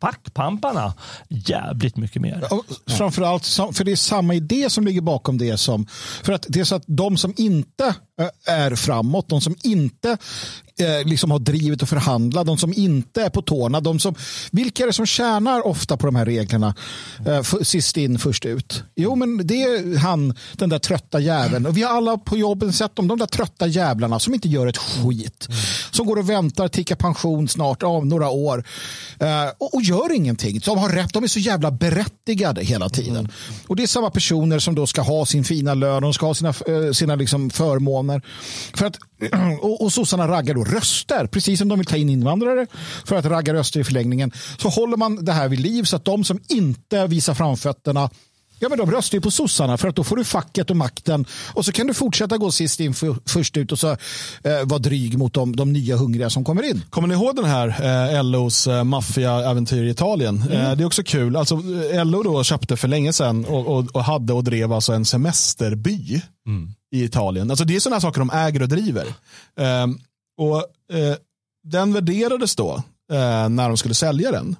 packpamparna pack, jävligt mycket mer. Och framförallt, för det är samma idé som ligger bakom det som, för att det är så att de som inte eh, är framåt, de som inte eh, liksom har drivit och förhandlat, de som inte är på tårna, de som, vilka är det som tjänar ofta på de här reglerna? Eh, sist in, först ut. Jo, men det är han, den där trötta jäveln. Och vi har alla på jobben sett dem, de där trötta jävlarna som inte gör ett skit. Som går och väntar, tickar pension snart, av några år. Eh, och, och gör ingenting. De har rätt, de är så jävla berättigade hela tiden. Och det är samma personer som då ska ha sin fina lön, de ska ha sina, eh, sina liksom förmåner. För att, och, och sossarna raggar då röster, precis som de vill ta in invandrare för att ragga röster i förlängningen. Så håller man det här vid liv så att de som inte visar framfötterna Ja, men de röstar ju på sossarna för att då får du facket och makten och så kan du fortsätta gå sist in för, först ut och så eh, vara dryg mot de, de nya hungriga som kommer in. Kommer ni ihåg den här eh, LOs eh, maffiaäventyr i Italien? Mm. Eh, det är också kul. Alltså, eh, LO då köpte för länge sedan och, och, och hade och drev alltså en semesterby i Italien. Alltså, det är sådana saker de äger och driver. Eh, och eh, Den värderades då eh, när de skulle sälja den.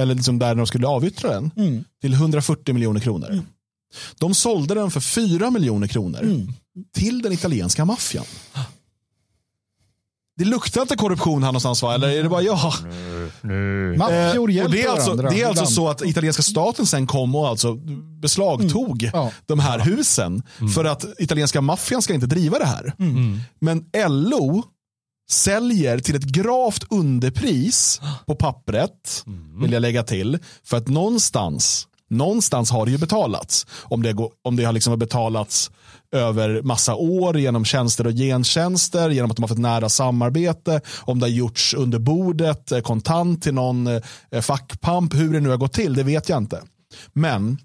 Eller liksom där de skulle avyttra den. Mm. Till 140 miljoner kronor. De sålde den för 4 miljoner kronor Mm. till den italienska maffian. Det luktar inte korruption här någonstans va? Eller är det bara jag? Maffior Eh, hjälper det är alltså, varandra. det är alltså så att italienska staten sen kom och alltså beslagtog Mm. Ja. de här husen. För att italienska maffian ska inte driva det här. Men LO säljer till ett gravt underpris på pappret, vill jag lägga till. För att någonstans, någonstans har det ju betalats. Om det, går, om det har liksom betalats över massa år genom tjänster och gentjänster, genom att de har fått nära samarbete, om det har gjorts under bordet, eh, kontant till någon eh, fackpamp, hur det nu har gått till, det vet jag inte. Men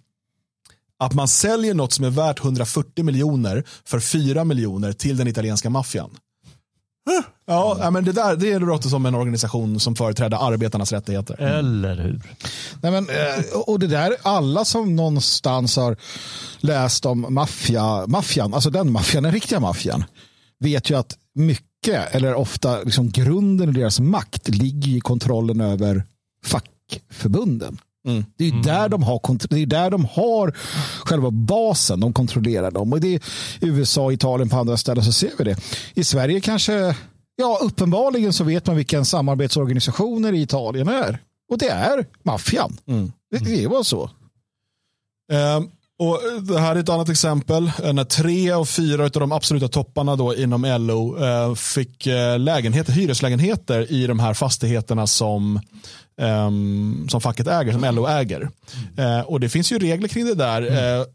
att man säljer något som är värt 140 miljoner för 4 miljoner till den italienska maffian. Ja, men det där det låter som en organisation som företräder arbetarnas rättigheter. Eller hur? Nej, men, eh, och det där, alla som någonstans har läst om maffia, maffian, alltså den maffian, den riktiga maffian, vet ju att mycket, eller ofta liksom grunden i deras makt ligger i kontrollen över fackförbunden. Mm. Det är ju där, de har, det är där de har själva basen, de kontrollerar dem. Och det är USA, Italien, på andra ställen så ser vi det. I Sverige kanske, ja uppenbarligen så vet man vilka samarbetsorganisationer i Italien är. Och det är maffian. Mm. Det, det var så. Eh, och det här är ett annat exempel. Eh, När tre av fyra av de absoluta topparna då inom LO eh, fick eh, lägenheter, hyreslägenheter i de här fastigheterna som, ehm, som facket äger, som LO äger. Eh, och det finns ju regler kring det där, eh, eh,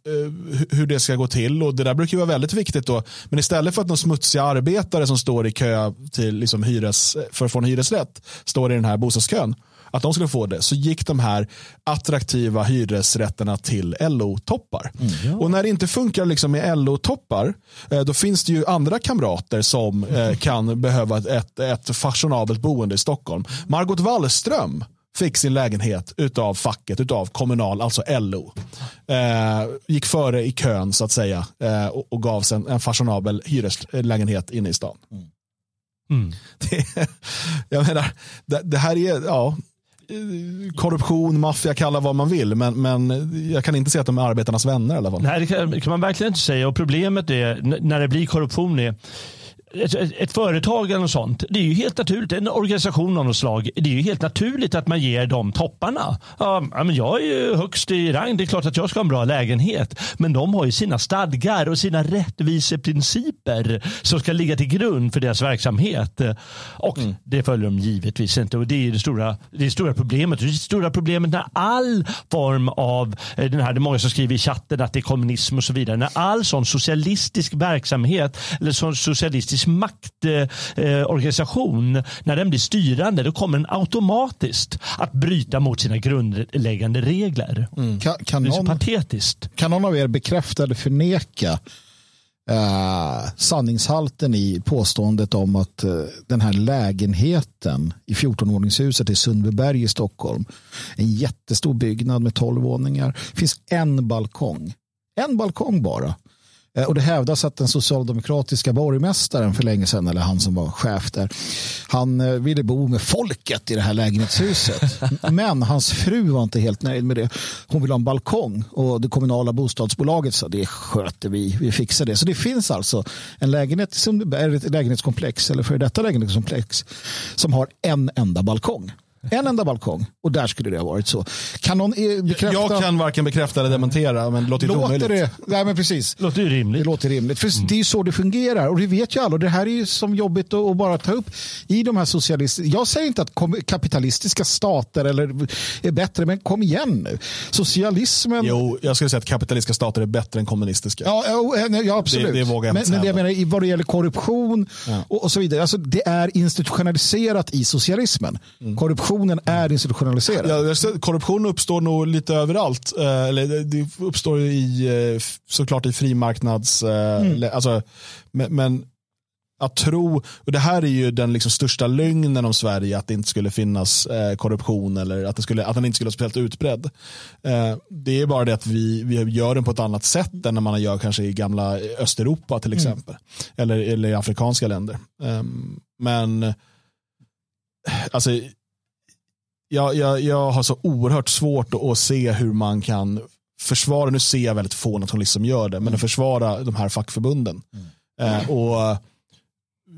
hu- hur det ska gå till. Och det där brukar ju vara väldigt viktigt då. Men istället för att de smutsiga arbetare som står i kö till liksom hyres, för att få en hyresrätt står i den här bostadskön att de skulle få det, så gick de här attraktiva hyresrätterna till LO-toppar. Och när det inte funkar liksom med LO-toppar, eh, då finns det ju andra kamrater som eh, kan behöva ett, ett fashionabelt boende i Stockholm. Margot Wallström fick sin lägenhet utav facket, utav Kommunal, alltså LO. Eh, gick före i kön så att säga eh, och, och gavs en, en fashionabel hyreslägenhet inne i stan. Mm. Det, jag menar, det, det här är, ja, Eh, korruption, maffia, kalla vad man vill. Men, men jag kan inte se att de är arbetarnas vänner i alla fall. Nej, det kan, kan man verkligen inte säga. Och problemet är när det blir korruption är ett, ett, företag eller något sånt, det är ju helt naturligt, en organisation av något slag, det är ju helt naturligt att man ger dem topparna. Ja, men jag är ju högst i rang, det är klart att jag ska ha en bra lägenhet. Men de har ju sina stadgar och sina rättviseprinciper som ska ligga till grund för deras verksamhet. Och det följer de givetvis inte. Och det är det stora, det är det stora problemet. Det stora problemet när all form av, eh, den här, det är många som skriver i chatten att det är kommunism och så vidare. När all sån socialistisk verksamhet eller sån socialistisk maktorganisation, eh, när den blir styrande, då kommer den automatiskt att bryta mot sina grundläggande regler. Kan, kan, Det är så någon, patetiskt. kan någon av er bekräfta eller förneka eh, sanningshalten i påståendet om att eh, den här lägenheten i 14-våningshuset i Sundbyberg i Stockholm, en jättestor byggnad med 12 våningar, finns en balkong. En balkong bara. Eh, Och det hävdas att den socialdemokratiska borgmästaren för länge sedan, eller han som var chef där, han eh, ville bo med folket i det här lägenhetshuset. Men hans fru var inte helt nöjd med det. Hon ville ha en balkong och det kommunala bostadsbolaget sa det sköter vi, vi fixar det. Så det finns alltså en lägenhet ett lägenhetskomplex eller för detta lägenhetskomplex som har en enda balkong. En enda balkong och där skulle det ha varit så. Kan någon eh, bekräfta? Jag kan varken bekräfta eller dementera, men det låter inte Låter omöjligt. det? Nej men precis. Låter ju Det rimligt. låter rimligt. För Det är ju så det fungerar. Och det vet ju alla. Och det här är ju som jobbigt att bara ta upp i de här socialistiska... Jag säger inte att kapitalistiska stater eller är bättre, men kom igen nu. Socialismen... Jo, jag skulle säga att kapitalistiska stater är bättre än kommunistiska. Ja, ja, ja absolut. Det- det vågar jag men, inte men det jag menar, i vad det gäller korruption och, och så vidare. Alltså, det är institutionaliserat i socialismen. Mm. Korruption korruptionen är institutionaliserad. Ja, korruption uppstår nog lite överallt. Eh, eller det uppstår i, eh, såklart i frimarknads... Mm. Alltså, men, men, att tro, och det här är ju den liksom största lögnen om Sverige, att det inte skulle finnas korruption eller att, det skulle, att den inte skulle vara speciellt utbredd. det är bara det att vi, vi gör den på ett annat sätt än när man gör kanske i gamla Östeuropa till mm. exempel. Mm. Eller, eller i afrikanska länder. Ehm, men alltså, jag, jag, jag har så oerhört svårt att, att se hur man kan försvara, nu ser jag väldigt få nationalister som gör det, men att mm. försvara de här fackförbunden. Mm. Eh, och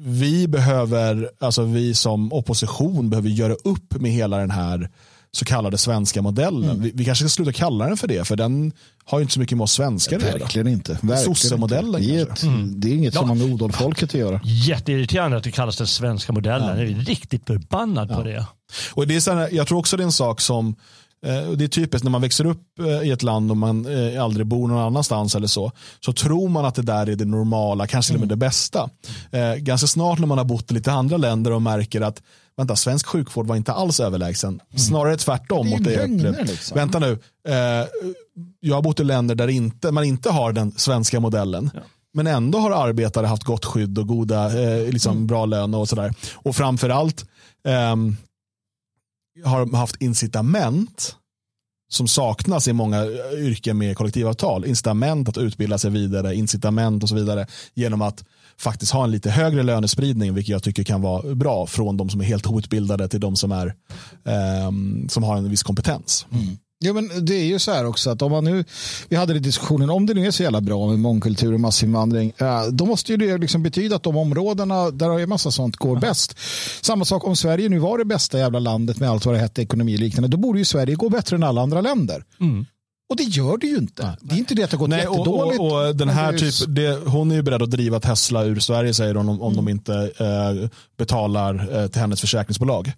vi behöver, alltså vi som opposition behöver göra upp med hela den här så kallade svenska modellen. Mm. Vi, vi, kanske ska sluta kalla den för det, för den har ju inte så mycket med oss svenskar att göra. Verkligen inte. Sossemodellen det, är ett, mm. det är inget ja. som har med odolfolket att göra. Jätteirriterande att det kallas den svenska modellen. Ja. Jag är riktigt förbannad ja. på det. Och det är så här, jag tror också det är en sak som eh, det är typiskt när man växer upp eh, i ett land och man eh, aldrig bor någon annanstans eller så. Så tror man att det där är det normala, kanske till och med det bästa. Ganska snart när man har bott i lite andra länder och märker att vänta, svensk sjukvård var inte alls överlägsen. Mm. Snarare tvärtom. Det det liksom. Vänta nu, jag har bott i länder där inte, man inte har den svenska modellen. Ja. Men ändå har arbetare haft gott skydd och goda, liksom mm. bra lön och sådär. Och framförallt um, har haft incitament som saknas i många yrken med kollektivavtal. Incitament att utbilda sig vidare, incitament och så vidare genom att faktiskt ha en lite högre lönespridning, vilket jag tycker kan vara bra från de som är helt outbildade till de som, är, eh, som har en viss kompetens. Mm. Ja, men det är ju så här också att om man nu, vi hade det diskussionen, om det nu är så jävla bra med mångkultur och massinvandring, då måste ju det liksom betyda att de områdena där det är massa sånt går bäst. Samma sak om Sverige nu var det bästa jävla landet med allt vad det hette, ekonomi och liknande, då borde ju Sverige gå bättre än alla andra länder. Mm. Och det gör det ju inte. Nej. Det är inte det att det har gått Nej, jättedåligt. Och, och, och den här typ, det, hon är ju beredd att driva Tesla ur Sverige säger hon om, om mm. de inte eh, betalar eh, till hennes försäkringsbolag.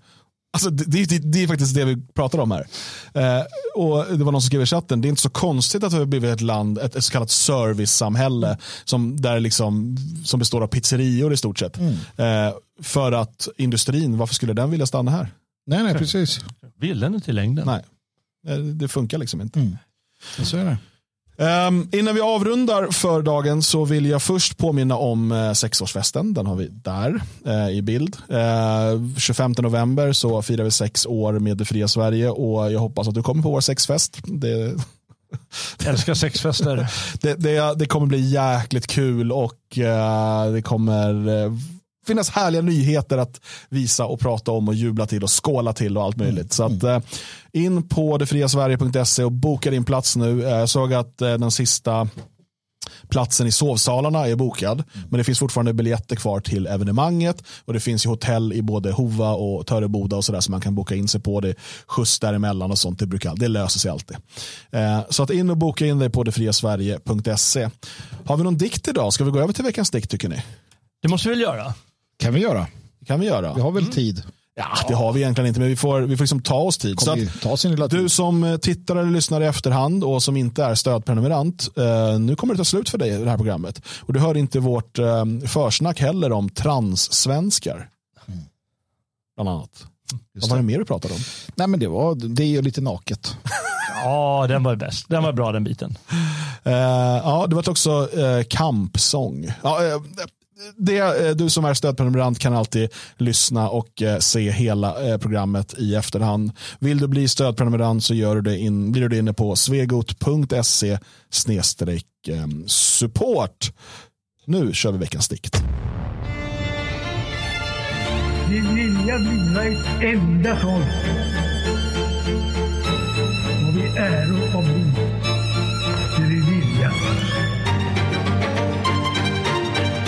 Alltså, det, det, det, är faktiskt det vi pratar om här. Eh, och Det var någon som skrev i chatten, det är inte så konstigt att vi har blivit ett land, ett, ett så kallat servicesamhälle som, där liksom, som består av pizzerior i stort sett. Mm. Eh, för att industrin, varför skulle den vilja stanna här? Nej, nej, precis. Vill den inte i längden? Nej, eh, det funkar liksom inte. Mm. Så är det. Um, innan vi avrundar för dagen så vill jag först påminna om uh, sexårsfesten. Den har vi där uh, i bild. Uh, eh, 25 november så firar vi sex år med det fria Sverige och jag hoppas att du kommer på vår sexfest. Det... Jag älskar sexfester. det, det, det, kommer bli jäkligt kul och det kommer finnas härliga nyheter att visa och prata om och jubla till och skåla till och allt möjligt. Mm. Så att, mm. in på detfriasverige.se och boka din plats nu. Jag såg att eh, den sista platsen i sovsalarna är bokad. Mm. Men det finns fortfarande biljetter kvar till evenemanget. Och det finns ju hotell i både Hova och Töreboda och sådär som man kan boka in sig på. Det skjuts däremellan och sånt. Det, brukar, det löser sig alltid. Eh, så att in och boka in dig på detfriasverige.se. Har vi någon dikt idag? Ska vi gå över till veckans dikt tycker ni? Det måste vi väl göra kan vi göra. Det kan vi göra. Vi har väl mm. tid. Ja, det har vi egentligen inte, men vi får, vi får liksom ta oss tid. Så ta sin lilla tid. Du som eh, tittar eller lyssnar i efterhand och som inte är stödprenumerant, eh, nu kommer det ta slut för dig det här programmet. Och du hör inte vårt eh, försnack heller om transsvenskar. Mm. Bland annat. Just Vad var det mer du pratade om? Nej, men det var det är ju lite naket. ja, den var bäst. Den var bra den biten. Uh, ja, det var också uh, kampsång. Ja, uh, det, eh, du som är stödprenumerant kan alltid lyssna och eh, se hela eh, programmet i efterhand. Vill du bli stödprenumerant så gör du det in, blir du inne på svegot.se support. Nu kör vi veckans dikt. Vi vilja bliva ett enda folk och vi är av.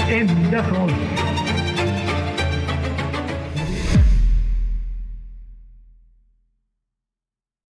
Det vi vilja enda folk